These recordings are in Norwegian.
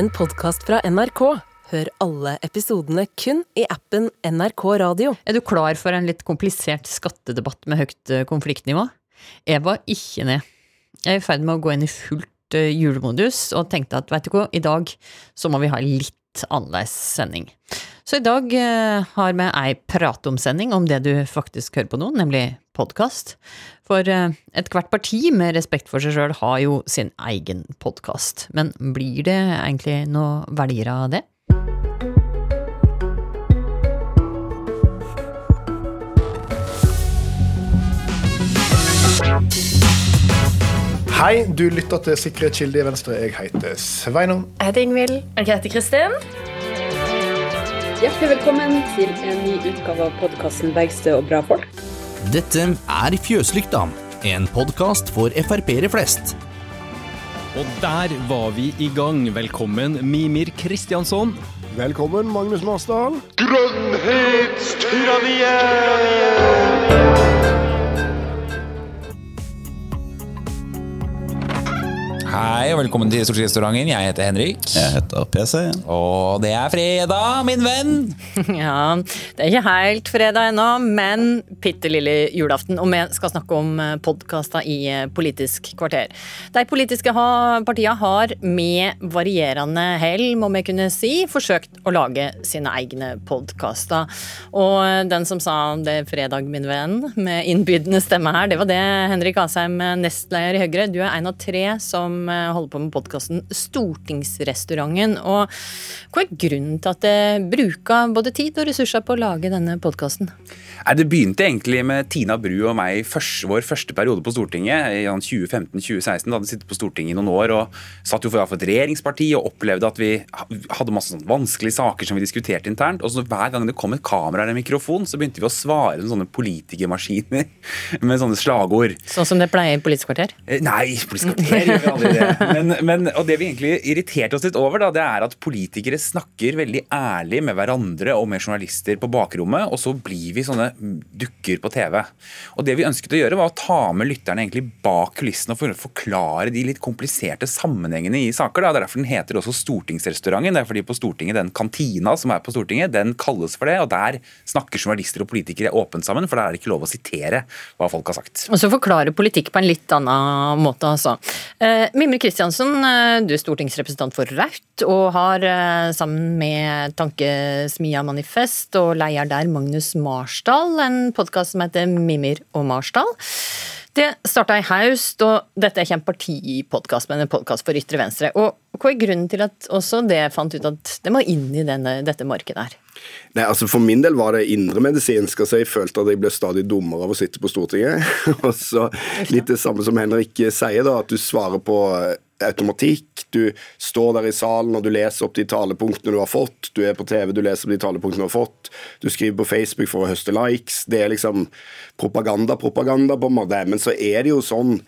en podkast fra NRK. Hør alle episodene kun i appen NRK Radio. Er du klar for en litt komplisert skattedebatt med høyt eh, konfliktnivå? Jeg var ikke ned. Jeg er i ferd med å gå inn i fullt eh, julemodus, og tenkte at vet du hva, i dag så må vi ha litt annerledes sending. Så i dag eh, har vi ei pratomsending om det du faktisk hører på nå, nemlig podkast. For eh, ethvert parti med respekt for seg sjøl har jo sin egen podkast. Men blir det egentlig noe velgere av det? Hei, du lytter til Sikre kilde i Venstre. Jeg heter Sveinung. Jeg heter Ingvild. Jeg heter Kristin. Hjertelig velkommen til en ny utgave av podkasten Bergstø og bra folk. Dette er Fjøslykta, en podkast for Frp-ere flest. Og der var vi i gang. Velkommen, Mimir Kristiansson. Velkommen, Magnus Marsdal. Hei og velkommen til Sushi-restauranten. Jeg heter Henrik. Jeg heter PC. Og det er fredag, min venn! Ja, det er ikke helt fredag ennå, men bitte lille julaften. Og vi skal snakke om podkaster i eh, Politisk kvarter. De politiske partiene har med varierende hell, må vi kunne si, forsøkt å lage sine egne podkaster. Og den som sa det er fredag, min venn, med innbydende stemme her, det var det Henrik Asheim, nestleder i Høyre. Du er en av tre som eh, holder på med podkasten Stortingsrestauranten. Og hva er grunnen til at jeg bruker både tid og ressurser på å lage denne podkasten? Det begynte egentlig med Tina Bru og meg først, vår første periode på Stortinget i 2015-2016. Da hadde vi sittet på Stortinget i noen år og satt jo for for et regjeringsparti og opplevde at vi hadde masse sånn vanskelige saker som vi diskuterte internt. Og så hver gang det kom et kamera eller en mikrofon, så begynte vi å svare som sånne politikermaskiner med sånne slagord. Sånn som det pleier i Politisk kvarter? Eh, Nei, politisk kvarter gjør vi aldri det. Men, men, og det vi egentlig irriterte oss litt over, da, det er at politikere snakker veldig ærlig med hverandre og med journalister på bakrommet, og så blir vi sånne dukker på TV. Og det vi ønsket å gjøre, var å ta med lytterne egentlig bak kulissene og forklare de litt kompliserte sammenhengene i saker. Da. Det er derfor den heter også Stortingsrestauranten. Det er fordi på Stortinget, den kantina som er på Stortinget, den kalles for det, og der snakker journalister og politikere åpent sammen, for der er det ikke lov å sitere hva folk har sagt. Og så forklare politikk på en litt annen måte, altså. Eh, Mimre Kristiansen, eh, du er stortingsrepresentant for Rødt, og har eh, sammen med Tankesmia Manifest og leier der Magnus Marsdal en podkast som heter Mimir og Marsdal. Det starta i haust, og dette er ikke en partipodkast, men en podkast for ytre venstre. Og hva er grunnen til at også det fant ut at det må inn i denne, dette markedet her? Nei, altså For min del var det indremedisinsk. Altså jeg følte at jeg ble stadig dummere av å sitte på Stortinget. og så Litt det samme som Henrik sier, da, at du svarer på eh, automatikk. Du står der i salen og du leser opp de talepunktene du har fått. Du er på TV, du leser opp de talepunktene du har fått. Du skriver på Facebook for å høste likes. Det er liksom propaganda, propaganda, på en måte. Men så er det jo sånn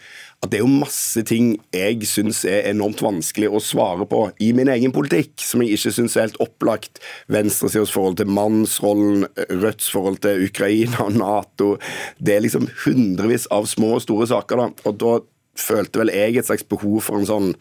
at det er jo masse ting jeg syns er enormt vanskelig å svare på i min egen politikk, som jeg ikke syns er helt opplagt. Venstresidas forhold til mannsrollen, Rødts forhold til Ukraina og Nato. Det er liksom hundrevis av små og store saker, da. Og da følte vel jeg et slags behov for en sånn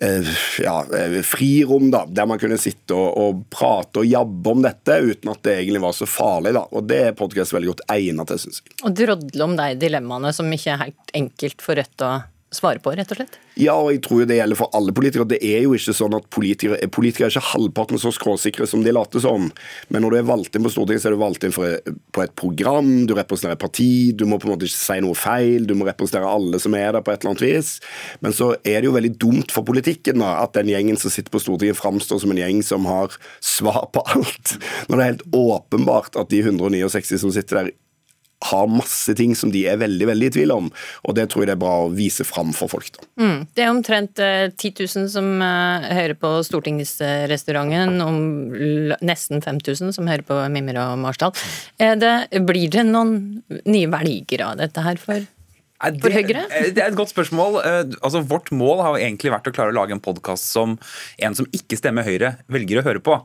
ja, eh, frirom, da, der man kunne sitte og, og prate og jabbe om dette uten at det egentlig var så farlig. da, og Det er podkast veldig godt egnet til, syns jeg. Og drodle om de dilemmaene som ikke er helt enkelt for Rødt å svare på, rett og slett? Ja, og jeg tror jo det gjelder for alle politikere. Det er jo ikke sånn at politikere, politikere er ikke halvparten så skråsikre som de later som. Men når du er valgt inn på Stortinget, så er du valgt inn for, på et program, du representerer et parti, du må på en måte ikke si noe feil, du må representere alle som er der på et eller annet vis. Men så er det jo veldig dumt for politikken da, at den gjengen som sitter på Stortinget framstår som en gjeng som har svar på alt. Når det er helt åpenbart at de 169 som sitter der har masse ting som de er veldig veldig i tvil om. Og det tror jeg det er bra å vise fram for folk. da. Mm. Det er omtrent eh, 10 000 som eh, hører på Stortingsrestauranten, l- nesten 5000 som hører på Mimre og Marsdal. Er det, blir det noen nye velgere av dette her for Det- For Høyre? eh, Det er et godt spørsmål. Eh, Altså, Vårt mål har egentlig vært å klare å lage en podkast som en som ikke stemmer Høyre, velger å høre på.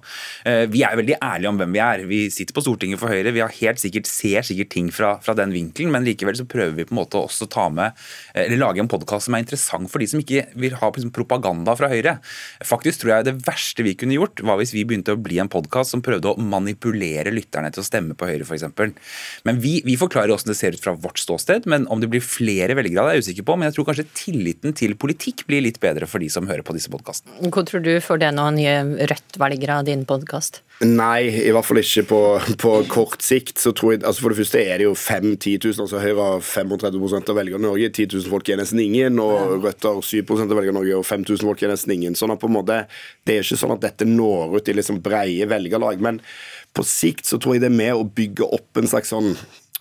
Eh, Vi er veldig ærlige om hvem vi er. Vi sitter på Stortinget for Høyre. Vi har helt sikkert, ser sikkert ting fra, fra den vinkelen, men likevel så prøver vi på en måte også ta med, eller lage en podkast som er interessant for de som ikke vil ha liksom, propaganda fra Høyre. Faktisk tror jeg det verste vi kunne gjort, var hvis vi begynte å bli en podkast som prøvde å manipulere lytterne til å stemme på Høyre, f.eks. Men vi, vi forklarer hvordan det ser ut fra vårt ståsted, men om det blir flere velgere av det, er jeg usikker på. Men jeg tror kanskje tilliten til politikk blir litt bedre for de som hører på disse podkastene. Hvor tror du får det noen nye Rødt-velgere av din podkast? Nei, i hvert fall ikke på, på kort sikt. så tror jeg, altså For det første er det jo 5-10 000. altså Høyre har 35 av velgerne i Norge. 10 000 folk er nesten ingen. Og Rødt har 7 av velgerne i Norge, og 5000 folk er nesten ingen. sånn at på en måte, Det er ikke sånn at dette når ut i liksom breie velgerlag. Men på sikt så tror jeg det er med å bygge opp en slags sånn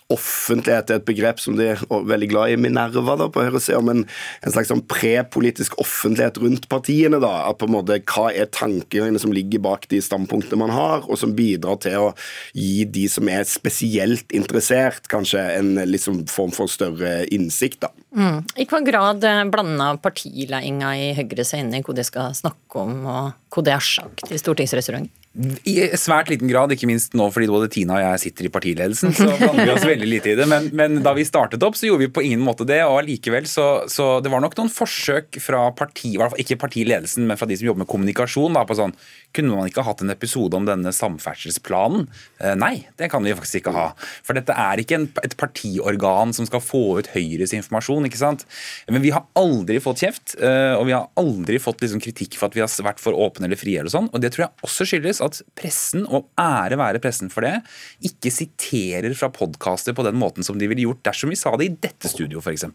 Offentlighet er et begrep som de er veldig glad i Minerva da, på høyresida, men en slags sånn prepolitisk offentlighet rundt partiene. da, at på en måte Hva er tankene som ligger bak de standpunktene man har, og som bidrar til å gi de som er spesielt interessert, kanskje en liksom form for større innsikt. da. Mm. I hva grad blanda blander partiledelsen i Høyre seg inn i hva de skal snakke om, og hva det er sagt i stortingsrestauranten? I svært liten grad, ikke minst nå fordi både Tina og jeg sitter i partiledelsen, så blander vi oss veldig lite i det. Men, men da vi startet opp, så gjorde vi på ingen måte det. Og allikevel så, så det var nok noen forsøk fra parti, ikke partiledelsen, men fra de som jobber med kommunikasjon, da, på sånn Kunne man ikke hatt en episode om denne samferdselsplanen? Eh, nei, det kan vi faktisk ikke ha. For dette er ikke en, et partiorgan som skal få ut Høyres informasjon, ikke sant. Men vi har aldri fått kjeft, eh, og vi har aldri fått liksom kritikk for at vi har vært for åpne eller frie eller sånn. Og det tror jeg også skyldes at pressen, og ære være pressen for det, ikke siterer fra podkaster på den måten som de ville gjort dersom vi sa det i dette studio, f.eks.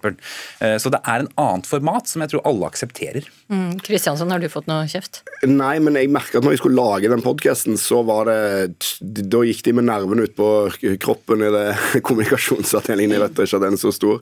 Så det er en annet format som jeg tror alle aksepterer. Mm. Har du fått noe kjeft? Nei, men jeg merka at når jeg skulle lage den podkasten, så var det Da gikk de med nervene ut på kroppen i det kommunikasjonsavdelingen Jeg vet ikke at den er så stor.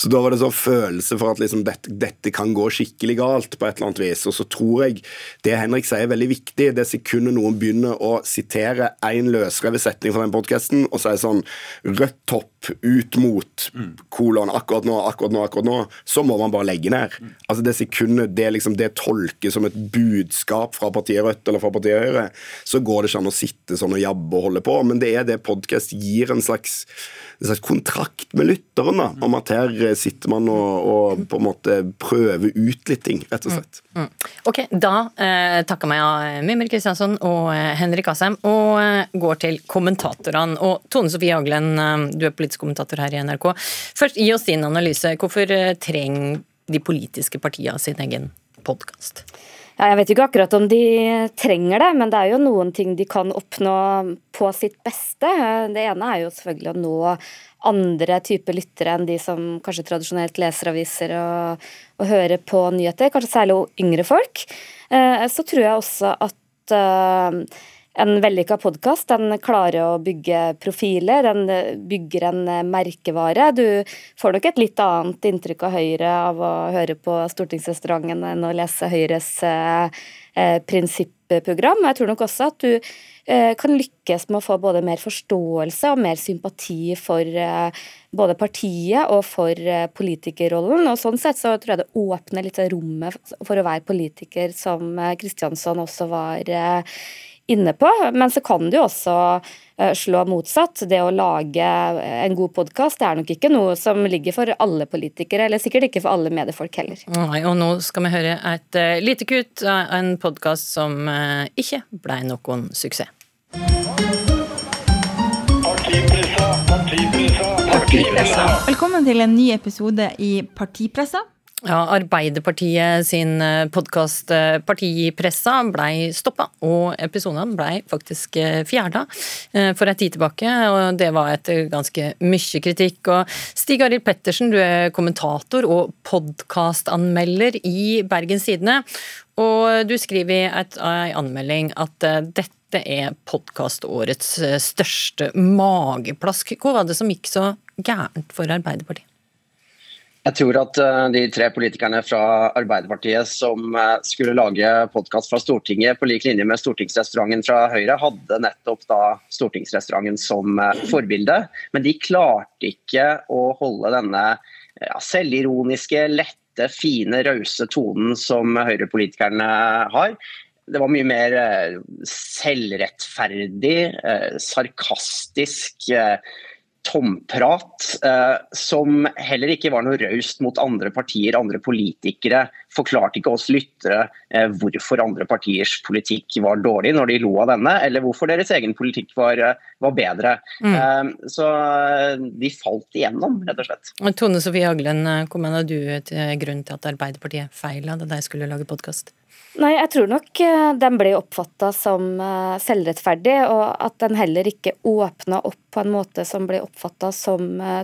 Så da var det sånn følelse for at liksom dette, dette kan gå skikkelig galt på et eller annet vis. Og så tror jeg det Henrik sier er veldig viktig. Det sekundet noen begynner å sitere én løsrevet setning fra den podkasten, og så er det sånn Rødt topp ut mot kolon akkurat nå, akkurat nå, akkurat nå, så må man bare legge ned. Altså Det sekundet det liksom det tolkes som et budskap fra partiet Rødt eller fra partiet Høyre, så går det ikke an å sitte sånn og jabbe og holde på. Men det er det podkast gir en slags, en slags kontrakt med lytteren, da, om at her sitter man og, og på en måte prøver ut litt ting, rett og slett. Mm. Ok, da eh, takker meg av Mimir Kristiansson og eh, Henrik Asheim, og eh, går til kommentatorene. Og Tone Sofie Aglen, eh, du er politisk kommentator her i NRK. Først, gi oss din analyse. Hvorfor eh, trenger de politiske partiene sin egen podkast? Ja, jeg vet ikke akkurat om de trenger det, men det er jo noen ting de kan oppnå på sitt beste. Det ene er jo selvfølgelig å nå andre typer lyttere enn de som kanskje tradisjonelt leser aviser og, og hører på nyheter, kanskje særlig yngre folk. Eh, Så tror jeg også at eh, en vellykka podkast klarer å bygge profiler, den bygger en merkevare. Du får nok et litt annet inntrykk av Høyre av å høre på Stortingsrestauranten enn å lese Høyres eh, eh, prinsipprogram. Jeg tror nok også at du eh, kan lykkes med å få både mer forståelse og mer sympati for eh, både partiet og for eh, politikerrollen. Og sånn sett så tror jeg det åpner litt rommet for å være politiker, som eh, Kristiansson også var eh, inne på. Men så kan det jo også eh, slå motsatt. Det å lage en god podkast er nok ikke noe som ligger for alle politikere, eller sikkert ikke for alle mediefolk heller. Nei, og nå skal vi høre et uh, lite kutt av en podkast som uh, ikke ble noen suksess. Velkommen til en ny episode i Partipressa. Ja, Arbeiderpartiet sin podkast Partipressa blei stoppa, og episodene blei faktisk fjerna for ei tid tilbake. og Det var etter ganske mye kritikk. og Stig Arild Pettersen, du er kommentator og podkastanmelder i Bergens Tidende. Og du skriver i ei anmelding at dette er podkastårets største mageplask. Hva var det som gikk så gærent for Arbeiderpartiet? Jeg tror at de tre politikerne fra Arbeiderpartiet som skulle lage podkast fra Stortinget på lik linje med stortingsrestauranten fra Høyre, hadde nettopp da stortingsrestauranten som forbilde. Men de klarte ikke å holde denne ja, selvironiske, lette, fine, rause tonen som høyrepolitikerne har. Det var mye mer eh, selvrettferdig, eh, sarkastisk tomprat, eh, som heller ikke var noe raust mot andre partier, andre politikere. Forklarte ikke oss lyttere eh, hvorfor andre partiers politikk var dårlig når de lo av denne, eller hvorfor deres egen politikk var, eh, var bedre. Mm. Eh, så de falt igjennom, rett og slett. Tone Sofie Haglen, hva mener du til grunn til at Arbeiderpartiet feila da de skulle lage podkast? Nei, jeg tror nok den ble oppfatta som selvrettferdig, og at den heller ikke åpna opp på en måte som ble oppfatta som eh,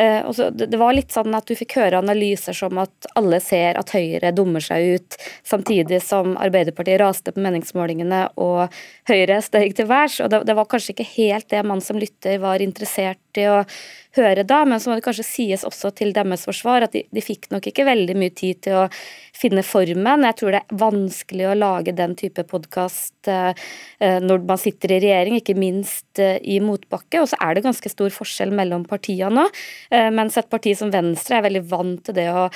troverdig. Det var litt sånn at du fikk høre analyser som at alle ser at Høyre dummer seg ut, samtidig som Arbeiderpartiet raste på meningsmålingene og Høyre steg til værs. Og det, var kanskje ikke helt det man som lytter var interessert i å høre da, men så må det kanskje sies også til deres forsvar at de, de fikk nok ikke veldig mye tid til å finne formen. Jeg tror det er vanskelig å lage den type podkast eh, eh, når man sitter i regjering, ikke minst eh, i motbakke. Og så er det ganske stor forskjell mellom partiene nå. Eh, mens et parti som Venstre er veldig vant til det å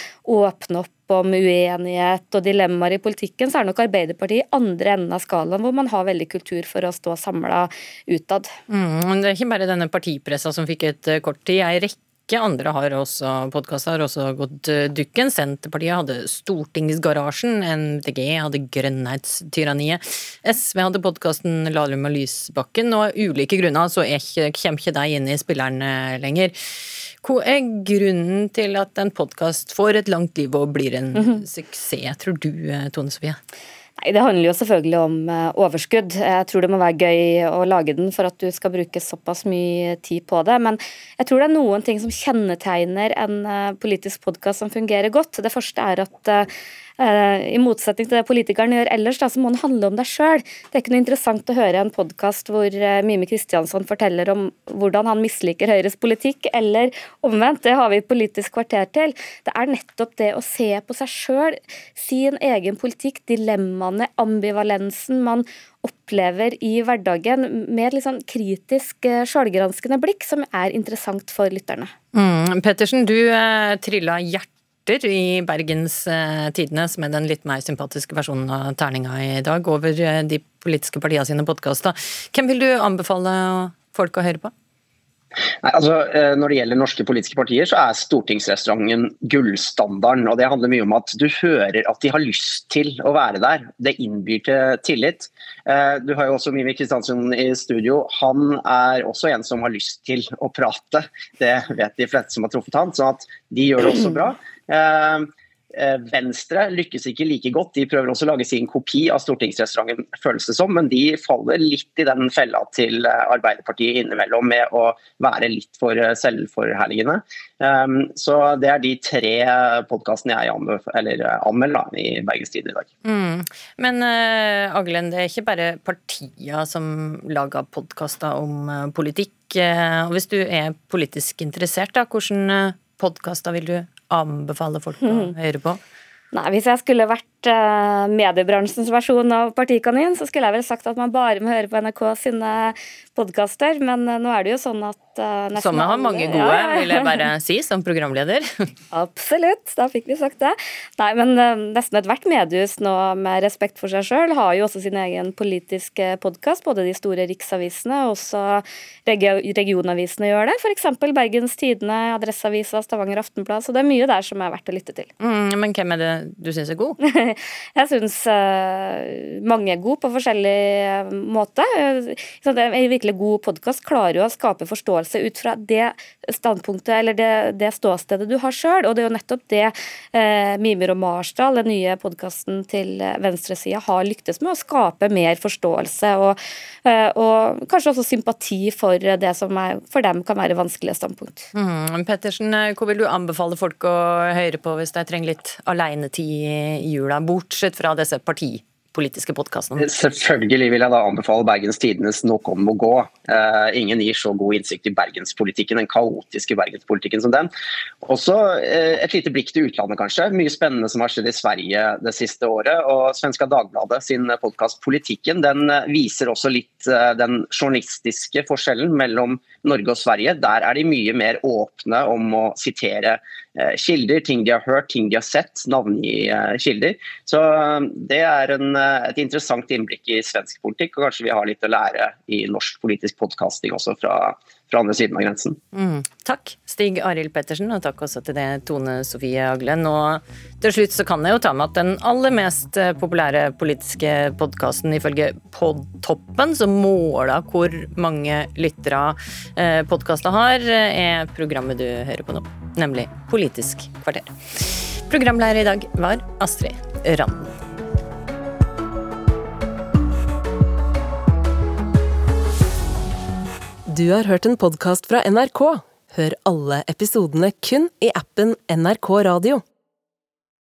åpne opp om uenighet og dilemmaer i politikken, så er nok Arbeiderpartiet i andre enden av skalaen, hvor man har veldig kultur for å stå samla utad. Mm, det er ikke bare denne partipressa som fikk et eh, kort tid. Ei rekke andre har også podkaster har også gått eh, dukken. Senterpartiet hadde Stortingsgarasjen, MDG hadde Grønnhetstyranniet. SV hadde podkasten Lahlum og Lysbakken, og av ulike grunner så ikke, kommer ikke de inn i spilleren lenger. Hva er grunnen til at en podkast får et langt liv og blir en mm -hmm. suksess, tror du, Tone Sofie? Nei, Det handler jo selvfølgelig om eh, overskudd. Jeg tror det må være gøy å lage den for at du skal bruke såpass mye tid på det. Men jeg tror det er noen ting som kjennetegner en eh, politisk podkast som fungerer godt. Det første er at eh, I motsetning til det politikerne gjør ellers, da, så må den handle om deg sjøl. Det er ikke noe interessant å høre en podkast hvor eh, Mime Kristiansson forteller om hvordan han misliker Høyres politikk, eller omvendt. Det har vi Politisk kvarter til. Det er nettopp det å se på seg sjøl, sin egen politikk, dilemmaene, ambivalensen man opplever i hverdagen, med et litt sånn kritisk, eh, sjølgranskende blikk, som er interessant for lytterne. Mm, Pettersen, du eh, trilla hjertet rapporter i Bergens eh, Tidende, som er den litt mer sympatiske versjonen av terninga i dag, over eh, de politiske partiene sine podkaster. Hvem vil du anbefale folk å høre på? Nei, altså, eh, når det gjelder norske politiske partier, så er stortingsrestauranten gullstandarden. og Det handler mye om at du hører at de har lyst til å være der. Det innbyr til tillit. Du har jo også Mimi Kristiansen i studio. Han er også en som har lyst til å prate. Det vet de fleste som har truffet han, så at de gjør det også bra. Eh, eh, Venstre lykkes ikke like godt. De prøver også å lage sin kopi av stortingsrestauranten, føles det som, men de faller litt i den fella til eh, Arbeiderpartiet innimellom med å være litt for selvforherligende. Så det er de tre podkastene jeg anmelder i Bergens Tidende i dag. Mm. Men Aglen, det er ikke bare partier som lager podkaster om politikk. Hvis du er politisk interessert, da, hvordan podkaster vil du anbefale folk å mm. høre på? Nei, Hvis jeg skulle vært uh, mediebransjens versjon av Partikanin, så skulle jeg vel sagt at man bare må høre på NRK sine podkaster, men uh, nå er det jo sånn at Som jeg har mange gode, ja. vil jeg bare si, som programleder. Absolutt, da fikk vi sagt det. Nei, men nesten ethvert mediehus nå med respekt for seg sjøl har jo også sin egen politiske podkast. Både de store riksavisene og også regi regionavisene gjør det. F.eks. Bergens Tidende, Adresseavisa, Stavanger Aftenblad. Så det er mye der som er verdt å lytte til. Mm, men hvem er det du syns er god? jeg syns uh, mange er gode på forskjellig uh, måte. En virkelig god podkast klarer jo å skape forståelse ut fra det standpunktet eller det, det ståstedet du har sjøl. Og det er jo nettopp det uh, Mimer og Marsdal, den nye podkasten til venstresida, har lyktes med. Å skape mer forståelse og, og, kanskje også sympati for det som er, for dem kan være vanskelige standpunkt. Mm, Pettersen, hva vil du anbefale folk å høre på hvis de trenger litt alenetid? i jula, bortsett fra disse partipolitiske podkastene? Selvfølgelig vil jeg da anbefale Bergens Tidenes om å gå'. Uh, ingen gir så god innsikt i bergenspolitikken, den kaotiske bergenspolitikken som den. Også uh, et lite blikk til utlandet, kanskje. Mye spennende som har skjedd i Sverige det siste året. Og Svenska Dagbladet sin podkast 'Politikken' den viser også litt uh, den journalistiske forskjellen mellom Norge og Sverige. Der er de mye mer åpne om å sitere Eh, kilder, ting de har hørt, ting de har sett, navngi eh, kilder. Så eh, Det er en, et interessant innblikk i svensk politikk, og kanskje vi har litt å lære i norsk politisk podkasting også fra, fra, andre siden av grensen. Mm, takk Stig Arild Pettersen, og takk også til det Tone Sofie Aglen. Og til slutt så kan jeg jo ta med at den aller mest populære politiske podkasten ifølge Podtoppen, som måler hvor mange lyttere podkasta har, er programmet du hører på nå, nemlig Politisk kvarter. Programleder i dag var Astrid Randen. Du har hørt en podkast fra NRK. Hør alle episodene kun i appen NRK Radio.